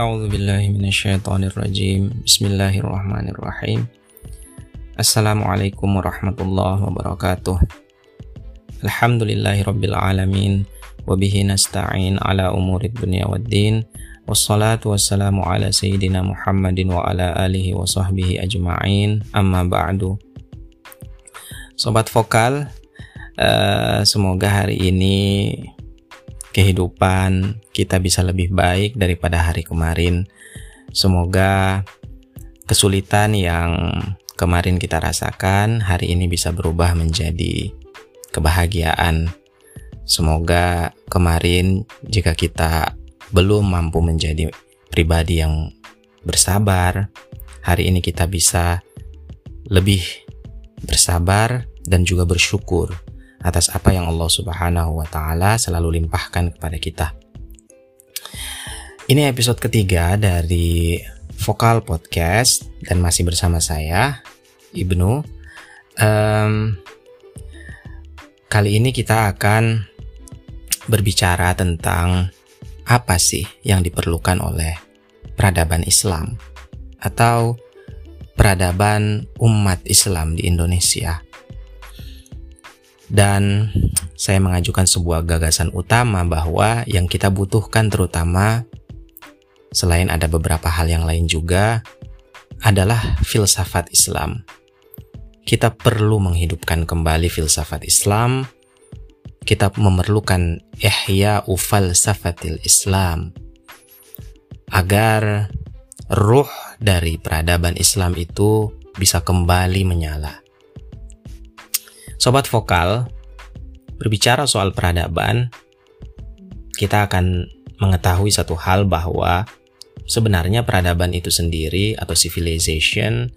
A'udzu billahi minasyaitonir rajim. Bismillahirrahmanirrahim. Assalamualaikum warahmatullahi wabarakatuh. Alhamdulillahi rabbil alamin wa bihi nasta'in ala umurid dunya waddin. Wassalatu wassalamu ala sayyidina Muhammadin wa ala alihi wa sahbihi ajma'in. Amma ba'du. Sobat vokal, uh, semoga hari ini kehidupan kita bisa lebih baik daripada hari kemarin. Semoga kesulitan yang kemarin kita rasakan hari ini bisa berubah menjadi kebahagiaan. Semoga kemarin jika kita belum mampu menjadi pribadi yang bersabar, hari ini kita bisa lebih bersabar dan juga bersyukur atas apa yang Allah Subhanahu wa taala selalu limpahkan kepada kita. Ini episode ketiga dari Vokal Podcast dan masih bersama saya Ibnu. Um, kali ini kita akan berbicara tentang apa sih yang diperlukan oleh peradaban Islam atau peradaban umat Islam di Indonesia dan saya mengajukan sebuah gagasan utama bahwa yang kita butuhkan terutama selain ada beberapa hal yang lain juga adalah filsafat Islam. Kita perlu menghidupkan kembali filsafat Islam. Kita memerlukan ihya falsafatil Islam agar ruh dari peradaban Islam itu bisa kembali menyala. Sobat vokal, berbicara soal peradaban, kita akan mengetahui satu hal bahwa sebenarnya peradaban itu sendiri atau civilization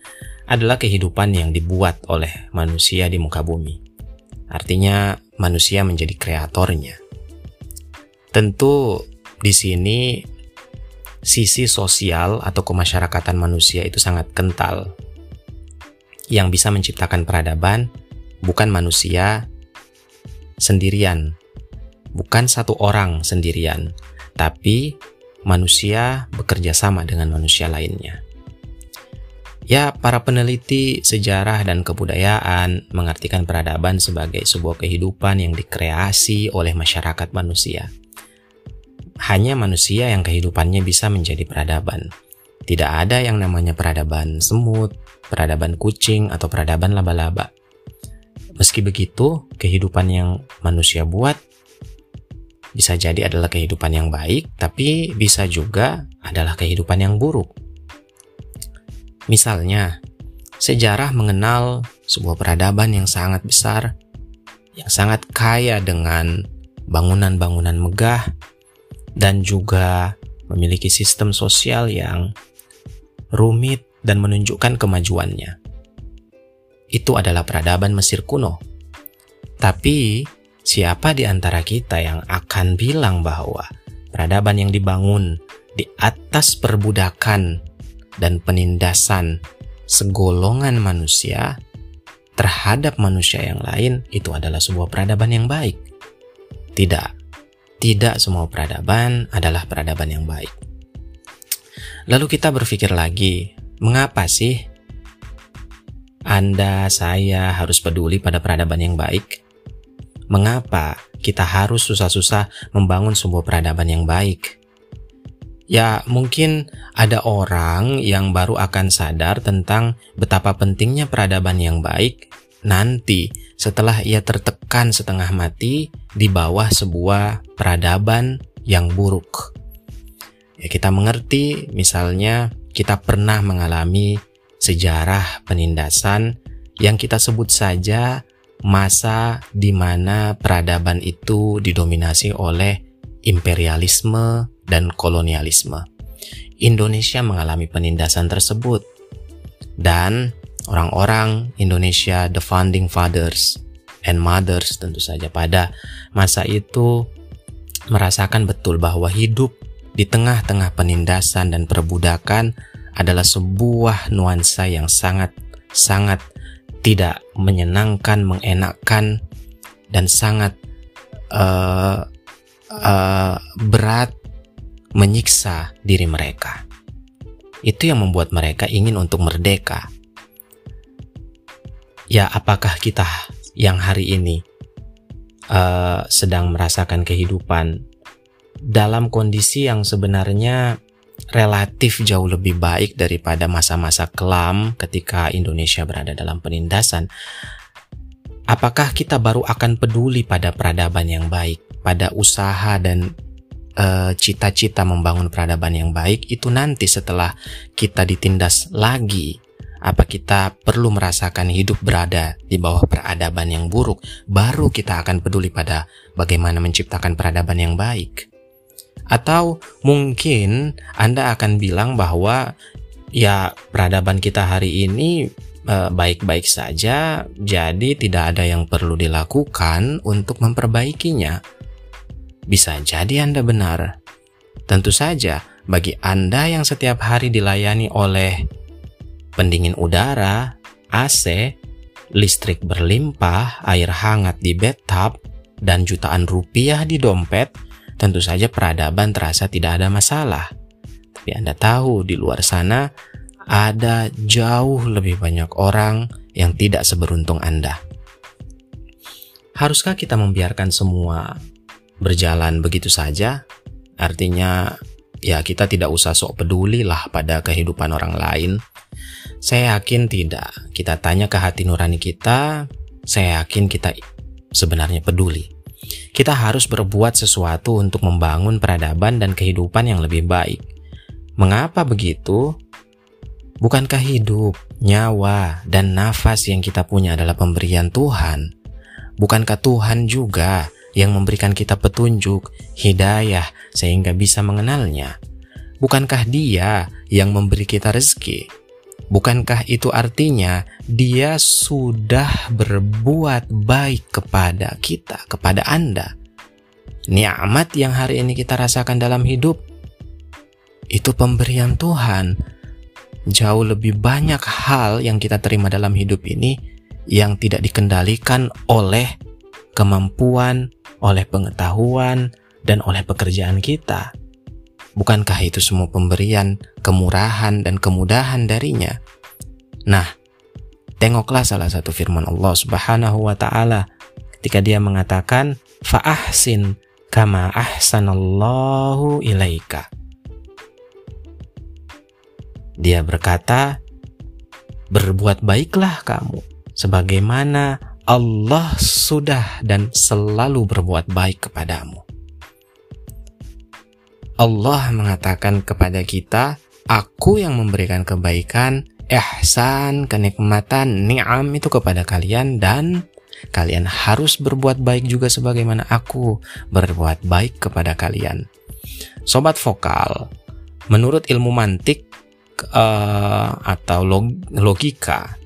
adalah kehidupan yang dibuat oleh manusia di muka bumi. Artinya manusia menjadi kreatornya. Tentu di sini sisi sosial atau kemasyarakatan manusia itu sangat kental. Yang bisa menciptakan peradaban bukan manusia sendirian, bukan satu orang sendirian, tapi manusia bekerja sama dengan manusia lainnya. Ya, para peneliti sejarah dan kebudayaan mengartikan peradaban sebagai sebuah kehidupan yang dikreasi oleh masyarakat manusia. Hanya manusia yang kehidupannya bisa menjadi peradaban. Tidak ada yang namanya peradaban semut, peradaban kucing, atau peradaban laba-laba. Meski begitu, kehidupan yang manusia buat bisa jadi adalah kehidupan yang baik, tapi bisa juga adalah kehidupan yang buruk. Misalnya, sejarah mengenal sebuah peradaban yang sangat besar, yang sangat kaya dengan bangunan-bangunan megah, dan juga memiliki sistem sosial yang rumit dan menunjukkan kemajuannya itu adalah peradaban Mesir kuno. Tapi, siapa di antara kita yang akan bilang bahwa peradaban yang dibangun di atas perbudakan dan penindasan segolongan manusia terhadap manusia yang lain itu adalah sebuah peradaban yang baik? Tidak. Tidak semua peradaban adalah peradaban yang baik. Lalu kita berpikir lagi, mengapa sih anda, saya harus peduli pada peradaban yang baik. Mengapa kita harus susah-susah membangun sebuah peradaban yang baik? Ya, mungkin ada orang yang baru akan sadar tentang betapa pentingnya peradaban yang baik nanti setelah ia tertekan setengah mati di bawah sebuah peradaban yang buruk. Ya, kita mengerti, misalnya, kita pernah mengalami sejarah penindasan yang kita sebut saja masa di mana peradaban itu didominasi oleh imperialisme dan kolonialisme. Indonesia mengalami penindasan tersebut dan orang-orang Indonesia the founding fathers and mothers tentu saja pada masa itu merasakan betul bahwa hidup di tengah-tengah penindasan dan perbudakan adalah sebuah nuansa yang sangat-sangat tidak menyenangkan, mengenakkan, dan sangat uh, uh, berat menyiksa diri mereka. Itu yang membuat mereka ingin untuk merdeka. Ya, apakah kita yang hari ini uh, sedang merasakan kehidupan dalam kondisi yang sebenarnya relatif jauh lebih baik daripada masa-masa kelam ketika Indonesia berada dalam penindasan. Apakah kita baru akan peduli pada peradaban yang baik, pada usaha dan eh, cita-cita membangun peradaban yang baik itu nanti setelah kita ditindas lagi? Apa kita perlu merasakan hidup berada di bawah peradaban yang buruk, baru kita akan peduli pada bagaimana menciptakan peradaban yang baik? Atau mungkin Anda akan bilang bahwa ya peradaban kita hari ini eh, baik-baik saja, jadi tidak ada yang perlu dilakukan untuk memperbaikinya. Bisa jadi Anda benar. Tentu saja, bagi Anda yang setiap hari dilayani oleh pendingin udara, AC, listrik berlimpah, air hangat di bathtub, dan jutaan rupiah di dompet, tentu saja peradaban terasa tidak ada masalah. Tapi Anda tahu di luar sana ada jauh lebih banyak orang yang tidak seberuntung Anda. Haruskah kita membiarkan semua berjalan begitu saja? Artinya ya kita tidak usah sok peduli lah pada kehidupan orang lain. Saya yakin tidak. Kita tanya ke hati nurani kita, saya yakin kita sebenarnya peduli. Kita harus berbuat sesuatu untuk membangun peradaban dan kehidupan yang lebih baik. Mengapa begitu? Bukankah hidup, nyawa, dan nafas yang kita punya adalah pemberian Tuhan? Bukankah Tuhan juga yang memberikan kita petunjuk, hidayah, sehingga bisa mengenalnya? Bukankah Dia yang memberi kita rezeki? Bukankah itu artinya dia sudah berbuat baik kepada kita, kepada Anda? Nikmat yang hari ini kita rasakan dalam hidup itu pemberian Tuhan. Jauh lebih banyak hal yang kita terima dalam hidup ini yang tidak dikendalikan oleh kemampuan, oleh pengetahuan, dan oleh pekerjaan kita. Bukankah itu semua pemberian, kemurahan, dan kemudahan darinya? Nah, tengoklah salah satu firman Allah Subhanahu wa taala ketika dia mengatakan fa'ahsin kama ahsanallahu ilaika. Dia berkata, "Berbuat baiklah kamu sebagaimana Allah sudah dan selalu berbuat baik kepadamu." Allah mengatakan kepada kita, Aku yang memberikan kebaikan, ihsan, kenikmatan, ni'am itu kepada kalian dan kalian harus berbuat baik juga sebagaimana aku berbuat baik kepada kalian. Sobat vokal, menurut ilmu mantik uh, atau log logika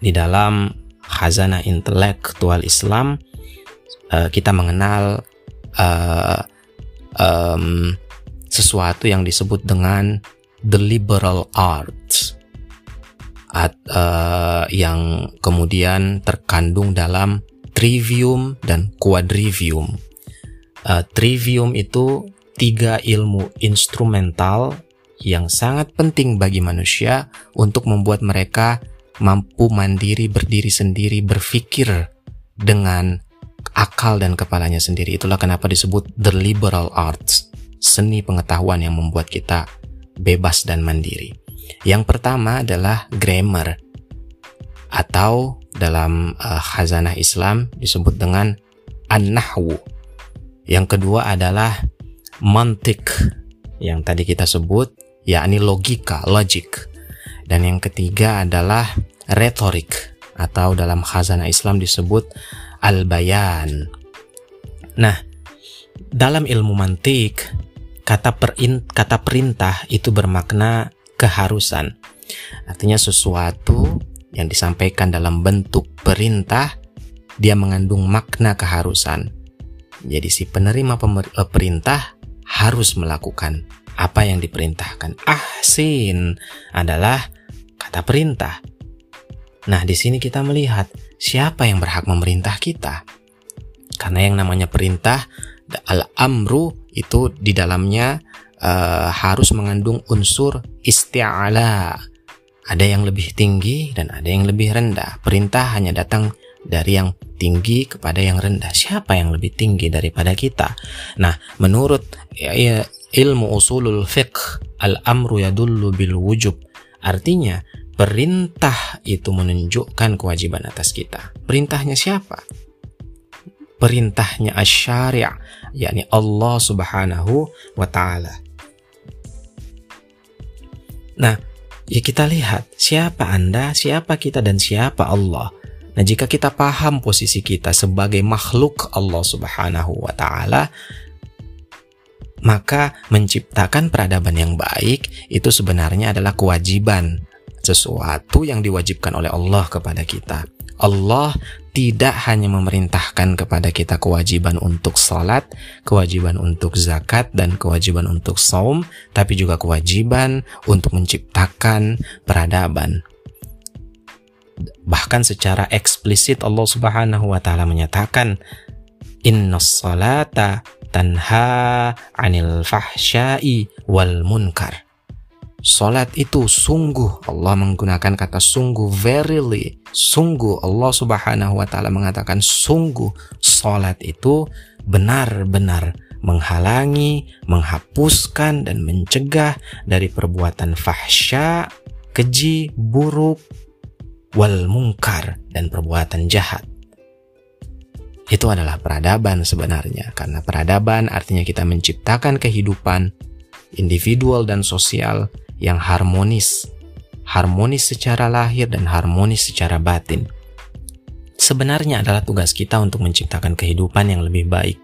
di dalam khazanah intelektual Islam, uh, kita mengenal uh, um, sesuatu yang disebut dengan the liberal arts at, uh, yang kemudian terkandung dalam trivium dan quadrivium. Uh, trivium itu tiga ilmu instrumental yang sangat penting bagi manusia untuk membuat mereka mampu mandiri, berdiri sendiri, berpikir dengan akal dan kepalanya sendiri. Itulah kenapa disebut the liberal arts, seni pengetahuan yang membuat kita bebas dan mandiri. Yang pertama adalah grammar atau dalam uh, khazanah Islam disebut dengan an-nahwu. Yang kedua adalah mantik yang tadi kita sebut yakni logika, logic. Dan yang ketiga adalah retorik atau dalam khazanah Islam disebut al-bayan. Nah, dalam ilmu mantik, kata perin, kata perintah itu bermakna keharusan. Artinya sesuatu yang disampaikan dalam bentuk perintah dia mengandung makna keharusan. Jadi si penerima eh, perintah harus melakukan apa yang diperintahkan. Ahsin adalah kata perintah. Nah, di sini kita melihat siapa yang berhak memerintah kita. Karena yang namanya perintah al-amru itu di dalamnya uh, harus mengandung unsur isti'ala. Ada yang lebih tinggi dan ada yang lebih rendah. Perintah hanya datang dari yang tinggi kepada yang rendah. Siapa yang lebih tinggi daripada kita? Nah, menurut ya, ya, ilmu usulul fiqh, al-amru yadullu bil wujub. Artinya, perintah itu menunjukkan kewajiban atas kita. Perintahnya siapa? Perintahnya asy-syari', yakni Allah Subhanahu wa taala. Nah, ya kita lihat siapa Anda, siapa kita dan siapa Allah. Nah, jika kita paham posisi kita sebagai makhluk Allah Subhanahu wa taala, maka menciptakan peradaban yang baik itu sebenarnya adalah kewajiban, sesuatu yang diwajibkan oleh Allah kepada kita. Allah tidak hanya memerintahkan kepada kita kewajiban untuk sholat, kewajiban untuk zakat, dan kewajiban untuk saum, tapi juga kewajiban untuk menciptakan peradaban. Bahkan secara eksplisit Allah Subhanahu wa taala menyatakan Inna salata tanha anil fahsyai wal munkar. Salat itu sungguh Allah menggunakan kata sungguh verily sungguh Allah Subhanahu wa taala mengatakan sungguh salat itu benar-benar menghalangi, menghapuskan dan mencegah dari perbuatan fahsya, keji, buruk, wal mungkar dan perbuatan jahat. Itu adalah peradaban sebenarnya karena peradaban artinya kita menciptakan kehidupan individual dan sosial yang harmonis, harmonis secara lahir dan harmonis secara batin. Sebenarnya adalah tugas kita untuk menciptakan kehidupan yang lebih baik.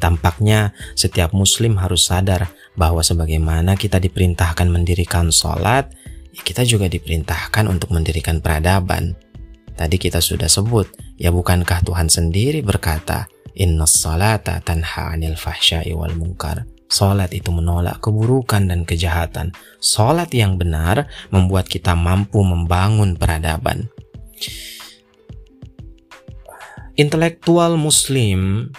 Tampaknya setiap muslim harus sadar bahwa sebagaimana kita diperintahkan mendirikan sholat, ya kita juga diperintahkan untuk mendirikan peradaban. Tadi kita sudah sebut, ya bukankah Tuhan sendiri berkata, Inna salata tanha anil fahsyai wal munkar. Salat itu menolak keburukan dan kejahatan. Salat yang benar membuat kita mampu membangun peradaban. Intelektual Muslim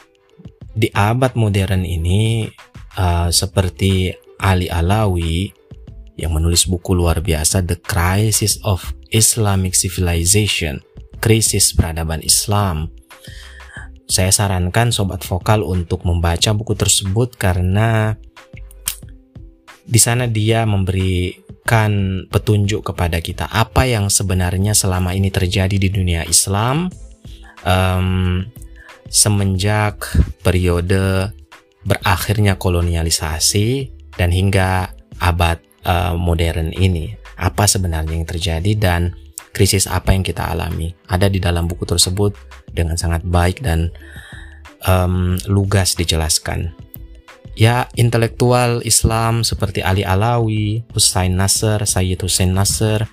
di abad modern ini uh, seperti Ali Alawi yang menulis buku luar biasa The Crisis of Islamic Civilization, krisis peradaban Islam saya sarankan sobat vokal untuk membaca buku tersebut karena di sana dia memberikan petunjuk kepada kita apa yang sebenarnya selama ini terjadi di dunia Islam um, semenjak periode berakhirnya kolonialisasi dan hingga abad uh, modern ini. Apa sebenarnya yang terjadi dan krisis apa yang kita alami. Ada di dalam buku tersebut dengan sangat baik dan um, lugas dijelaskan. Ya, intelektual Islam seperti Ali Alawi, Hussein Nasr, Sayyid Hussein Nasr,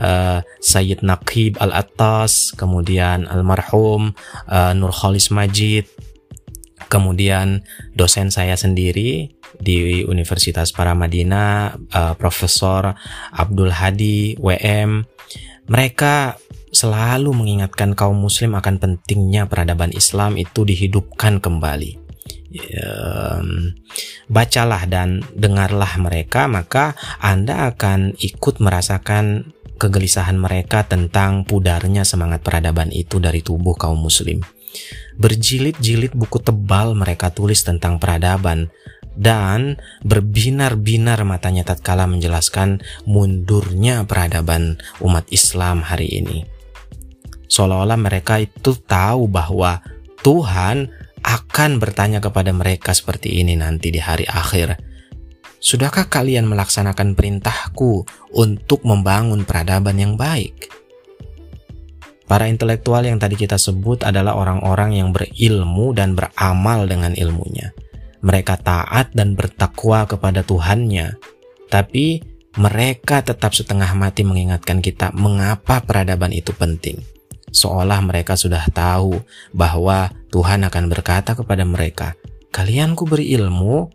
uh, Sayyid Naqib Al-Attas, kemudian almarhum uh, Nur Khalis Majid, kemudian dosen saya sendiri di Universitas Paramadina, uh, Profesor Abdul Hadi WM, mereka selalu mengingatkan kaum muslim akan pentingnya peradaban Islam itu dihidupkan kembali. Bacalah dan dengarlah mereka, maka Anda akan ikut merasakan kegelisahan mereka tentang pudarnya semangat peradaban itu dari tubuh kaum muslim. Berjilid-jilid buku tebal mereka tulis tentang peradaban, dan berbinar-binar matanya tatkala menjelaskan mundurnya peradaban umat Islam hari ini. Seolah-olah mereka itu tahu bahwa Tuhan akan bertanya kepada mereka seperti ini nanti di hari akhir. Sudahkah kalian melaksanakan perintahku untuk membangun peradaban yang baik? Para intelektual yang tadi kita sebut adalah orang-orang yang berilmu dan beramal dengan ilmunya mereka taat dan bertakwa kepada Tuhannya, tapi mereka tetap setengah mati mengingatkan kita mengapa peradaban itu penting. Seolah mereka sudah tahu bahwa Tuhan akan berkata kepada mereka, "Kalian ku beri ilmu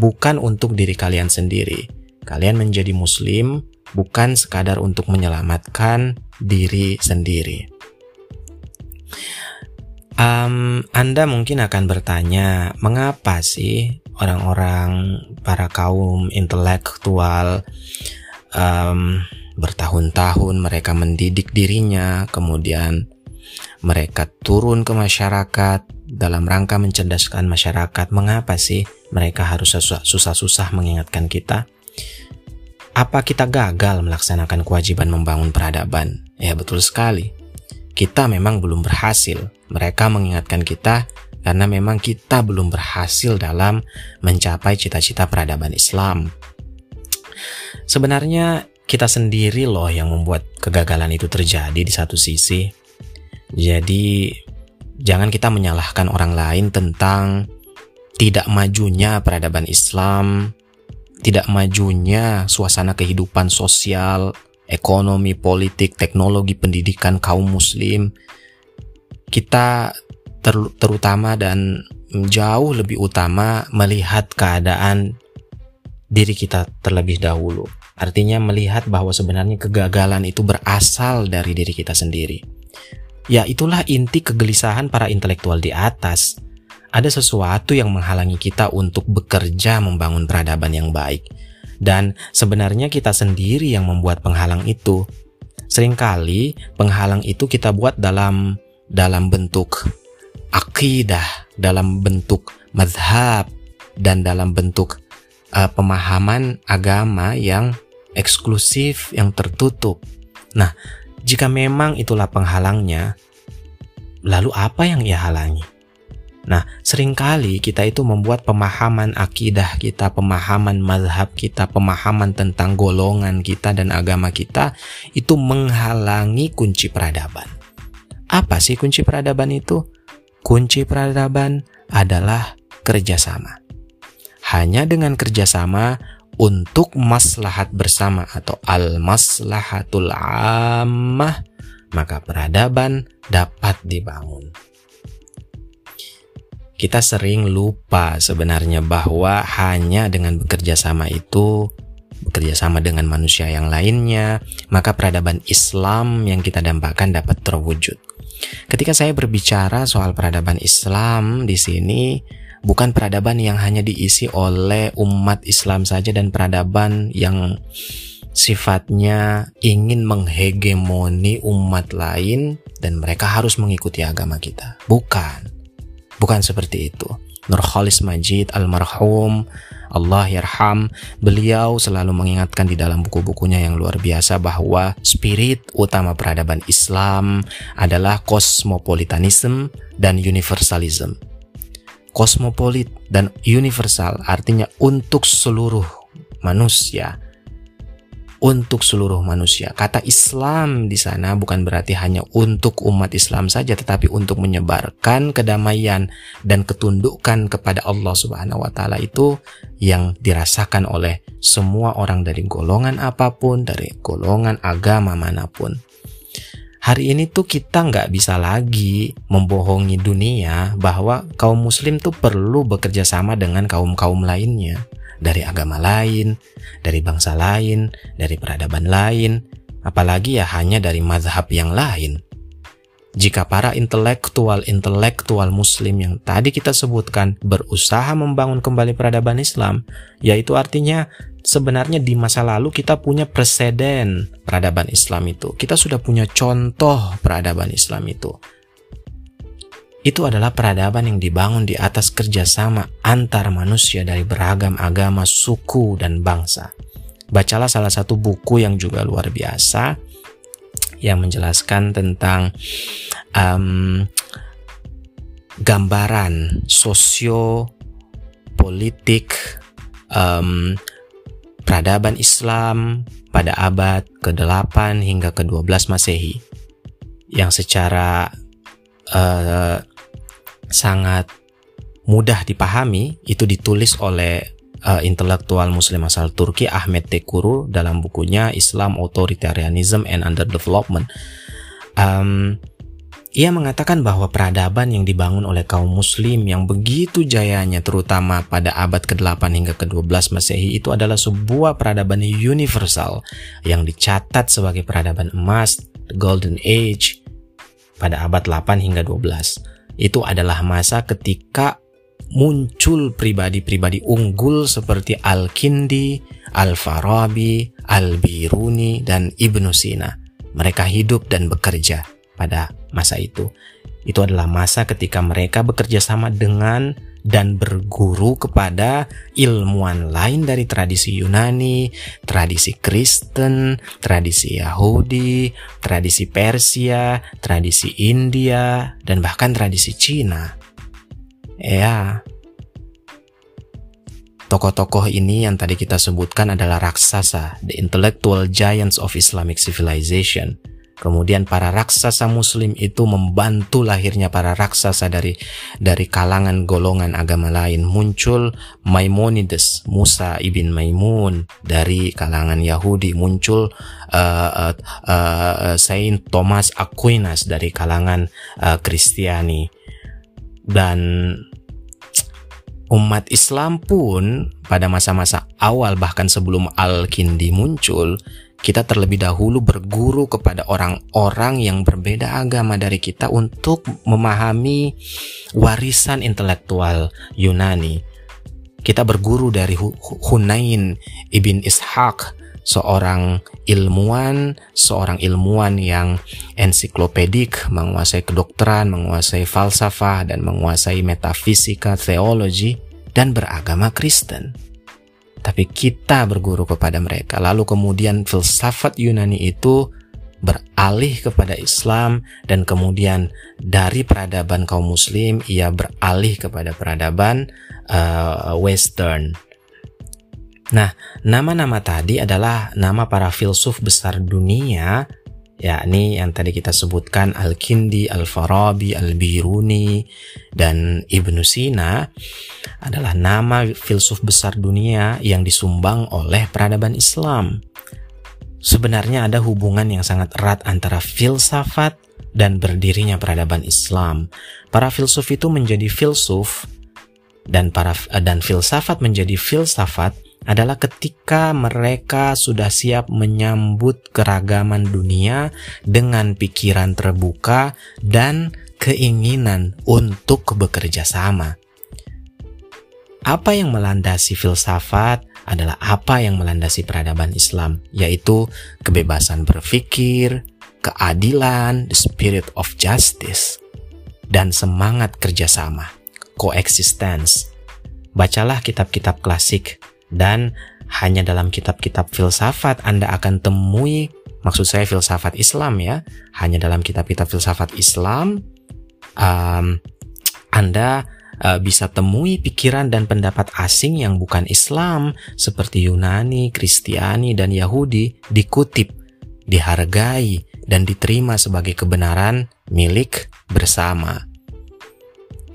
bukan untuk diri kalian sendiri. Kalian menjadi muslim bukan sekadar untuk menyelamatkan diri sendiri." Um, Anda mungkin akan bertanya, mengapa sih orang-orang para kaum intelektual um, bertahun-tahun mereka mendidik dirinya, kemudian mereka turun ke masyarakat dalam rangka mencerdaskan masyarakat. Mengapa sih mereka harus susah-susah mengingatkan kita? Apa kita gagal melaksanakan kewajiban membangun peradaban? Ya betul sekali. Kita memang belum berhasil. Mereka mengingatkan kita karena memang kita belum berhasil dalam mencapai cita-cita peradaban Islam. Sebenarnya kita sendiri loh yang membuat kegagalan itu terjadi di satu sisi. Jadi jangan kita menyalahkan orang lain tentang tidak majunya peradaban Islam, tidak majunya suasana kehidupan sosial, ekonomi, politik, teknologi, pendidikan kaum muslim. Kita ter terutama dan jauh lebih utama melihat keadaan diri kita terlebih dahulu. Artinya melihat bahwa sebenarnya kegagalan itu berasal dari diri kita sendiri. Ya itulah inti kegelisahan para intelektual di atas. Ada sesuatu yang menghalangi kita untuk bekerja membangun peradaban yang baik. Dan sebenarnya kita sendiri yang membuat penghalang itu. Seringkali penghalang itu kita buat dalam dalam bentuk akidah, dalam bentuk madhab, dan dalam bentuk uh, pemahaman agama yang eksklusif, yang tertutup. Nah, jika memang itulah penghalangnya, lalu apa yang ia halangi? Nah, sering kali kita itu membuat pemahaman akidah kita, pemahaman mazhab kita, pemahaman tentang golongan kita dan agama kita itu menghalangi kunci peradaban. Apa sih kunci peradaban itu? Kunci peradaban adalah kerjasama. Hanya dengan kerjasama untuk maslahat bersama atau al-maslahatul ammah, maka peradaban dapat dibangun. Kita sering lupa sebenarnya bahwa hanya dengan bekerja sama itu, bekerja sama dengan manusia yang lainnya, maka peradaban Islam yang kita dambakan dapat terwujud. Ketika saya berbicara soal peradaban Islam di sini, bukan peradaban yang hanya diisi oleh umat Islam saja dan peradaban yang sifatnya ingin menghegemoni umat lain dan mereka harus mengikuti agama kita. Bukan. Bukan seperti itu. Nurholis Majid almarhum Allah yarham beliau selalu mengingatkan di dalam buku-bukunya yang luar biasa bahwa spirit utama peradaban Islam adalah kosmopolitanisme dan universalism kosmopolit dan universal artinya untuk seluruh manusia untuk seluruh manusia. Kata Islam di sana bukan berarti hanya untuk umat Islam saja tetapi untuk menyebarkan kedamaian dan ketundukan kepada Allah Subhanahu wa taala itu yang dirasakan oleh semua orang dari golongan apa pun, dari golongan agama mana pun hari ini tuh kita nggak bisa lagi membohongi dunia bahwa kaum muslim tuh perlu bekerja sama dengan kaum-kaum lainnya dari agama lain, dari bangsa lain, dari peradaban lain, apalagi ya hanya dari mazhab yang lain. Jika para intelektual-intelektual muslim yang tadi kita sebutkan berusaha membangun kembali peradaban Islam, yaitu artinya sebenarnya di masa lalu kita punya presiden peradaban Islam itu. Kita sudah punya contoh peradaban Islam itu. Itu adalah peradaban yang dibangun di atas kerjasama antar manusia dari beragam agama, suku, dan bangsa. Bacalah salah satu buku yang juga luar biasa yang menjelaskan tentang um, gambaran sosio politik um, peradaban Islam pada abad ke-8 hingga ke-12 Masehi yang secara uh, sangat mudah dipahami itu ditulis oleh uh, intelektual muslim asal Turki Ahmet Tekuru dalam bukunya Islam Authoritarianism and Underdevelopment. Um, ia mengatakan bahwa peradaban yang dibangun oleh kaum muslim yang begitu jayanya terutama pada abad ke-8 hingga ke-12 Masehi itu adalah sebuah peradaban universal yang dicatat sebagai peradaban emas, the golden age pada abad 8 hingga 12. Itu adalah masa ketika muncul pribadi-pribadi unggul seperti Al-Kindi, Al-Farabi, Al-Biruni, dan Ibnu Sina. Mereka hidup dan bekerja pada masa itu. Itu adalah masa ketika mereka bekerja sama dengan dan berguru kepada ilmuwan lain dari tradisi Yunani, tradisi Kristen, tradisi Yahudi, tradisi Persia, tradisi India, dan bahkan tradisi Cina. Ya, tokoh-tokoh ini yang tadi kita sebutkan adalah raksasa, the intellectual giants of Islamic civilization Kemudian para raksasa muslim itu membantu lahirnya para raksasa dari dari kalangan golongan agama lain. Muncul Maimonides, Musa ibn Maimun dari kalangan Yahudi. Muncul uh, uh, uh, Saint Thomas Aquinas dari kalangan Kristiani. Uh, Dan umat Islam pun pada masa-masa awal bahkan sebelum Al-Kindi muncul kita terlebih dahulu berguru kepada orang-orang yang berbeda agama dari kita untuk memahami warisan intelektual Yunani. Kita berguru dari Hunain ibn Ishaq, seorang ilmuwan, seorang ilmuwan yang ensiklopedik, menguasai kedokteran, menguasai falsafah, dan menguasai metafisika, teologi, dan beragama Kristen tapi kita berguru kepada mereka. Lalu kemudian filsafat Yunani itu beralih kepada Islam dan kemudian dari peradaban kaum muslim ia beralih kepada peradaban uh, western. Nah, nama-nama tadi adalah nama para filsuf besar dunia yakni yang tadi kita sebutkan Al-Kindi, Al-Farabi, Al-Biruni, dan Ibnu Sina adalah nama filsuf besar dunia yang disumbang oleh peradaban Islam. Sebenarnya ada hubungan yang sangat erat antara filsafat dan berdirinya peradaban Islam. Para filsuf itu menjadi filsuf dan para dan filsafat menjadi filsafat adalah ketika mereka sudah siap menyambut keragaman dunia dengan pikiran terbuka dan keinginan untuk bekerja sama. Apa yang melandasi filsafat adalah apa yang melandasi peradaban Islam, yaitu kebebasan berpikir, keadilan, the spirit of justice, dan semangat kerjasama, coexistence. Bacalah kitab-kitab klasik dan hanya dalam kitab-kitab filsafat Anda akan temui maksud saya filsafat Islam ya hanya dalam kitab-kitab filsafat Islam um, Anda uh, bisa temui pikiran dan pendapat asing yang bukan Islam seperti Yunani, Kristiani dan Yahudi dikutip, dihargai dan diterima sebagai kebenaran milik bersama.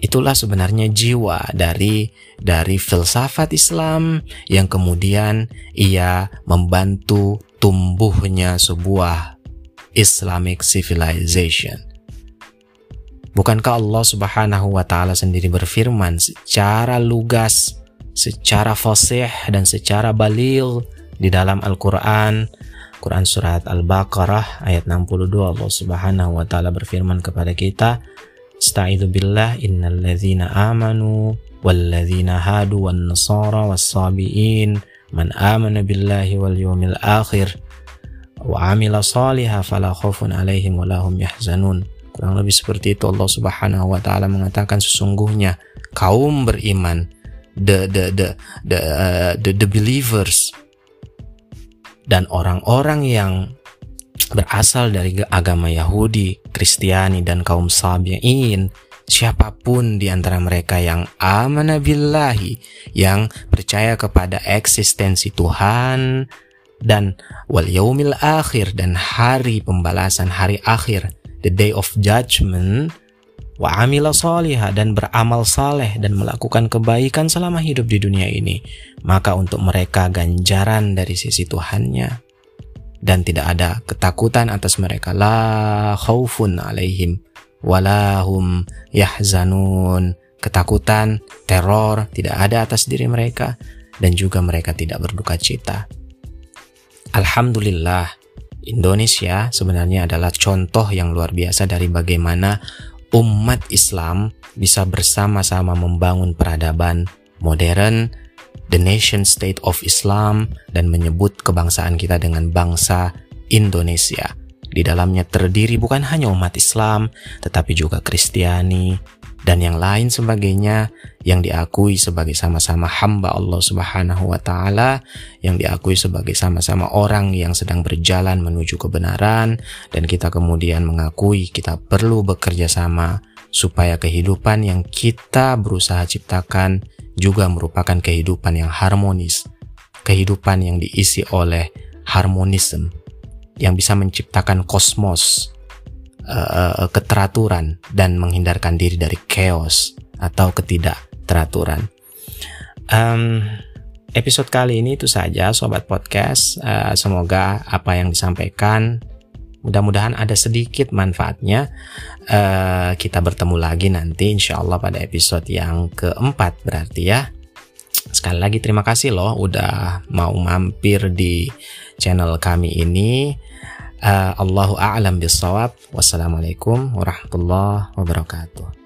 Itulah sebenarnya jiwa dari dari filsafat Islam yang kemudian ia membantu tumbuhnya sebuah Islamic civilization. Bukankah Allah Subhanahu wa taala sendiri berfirman secara lugas, secara fasih dan secara balil di dalam Al-Qur'an Quran surat Al-Baqarah ayat 62 Allah Subhanahu wa taala berfirman kepada kita Astagfirullah billah innal ladzina amanu wal ladzina hadu wan nasara was sabiin man amana billahi wal yawmil akhir wa amila salihah fala khaufun alaihim wa lahum yahzanun. Kurang lebih seperti itu Allah Subhanahu wa taala mengatakan sesungguhnya kaum beriman the the the the uh, the, the believers dan orang-orang yang berasal dari agama Yahudi, Kristiani, dan kaum Sabi'in, siapa pun di antara mereka yang amana billahi, yang percaya kepada eksistensi Tuhan, dan wal yaumil akhir, dan hari pembalasan, hari akhir, the day of judgment, wa amila salihah dan beramal saleh dan melakukan kebaikan selama hidup di dunia ini, maka untuk mereka ganjaran dari sisi Tuhannya. Dan tidak ada ketakutan atas mereka. La khaufun alaihim walahum yahzanun ketakutan teror tidak ada atas diri mereka dan juga mereka tidak berduka cita Alhamdulillah Indonesia sebenarnya adalah contoh yang luar biasa dari bagaimana umat Islam bisa bersama-sama membangun peradaban modern, the nation state of Islam, dan menyebut kebangsaan kita dengan bangsa Indonesia. Di dalamnya terdiri bukan hanya umat Islam, tetapi juga Kristiani, dan yang lain sebagainya yang diakui sebagai sama-sama hamba Allah Subhanahu wa taala, yang diakui sebagai sama-sama orang yang sedang berjalan menuju kebenaran. Dan kita kemudian mengakui kita perlu bekerja sama supaya kehidupan yang kita berusaha ciptakan juga merupakan kehidupan yang harmonis, kehidupan yang diisi oleh harmonisme yang bisa menciptakan kosmos, uh, keteraturan dan menghindarkan diri dari chaos atau ketidakteraturan. Um, episode kali ini itu saja, sobat podcast. Uh, semoga apa yang disampaikan Mudah-mudahan ada sedikit manfaatnya. Uh, kita bertemu lagi nanti insya Allah pada episode yang keempat berarti ya. Sekali lagi terima kasih loh udah mau mampir di channel kami ini. Uh, Allahu a'lam bisawab. Wassalamualaikum warahmatullahi wabarakatuh.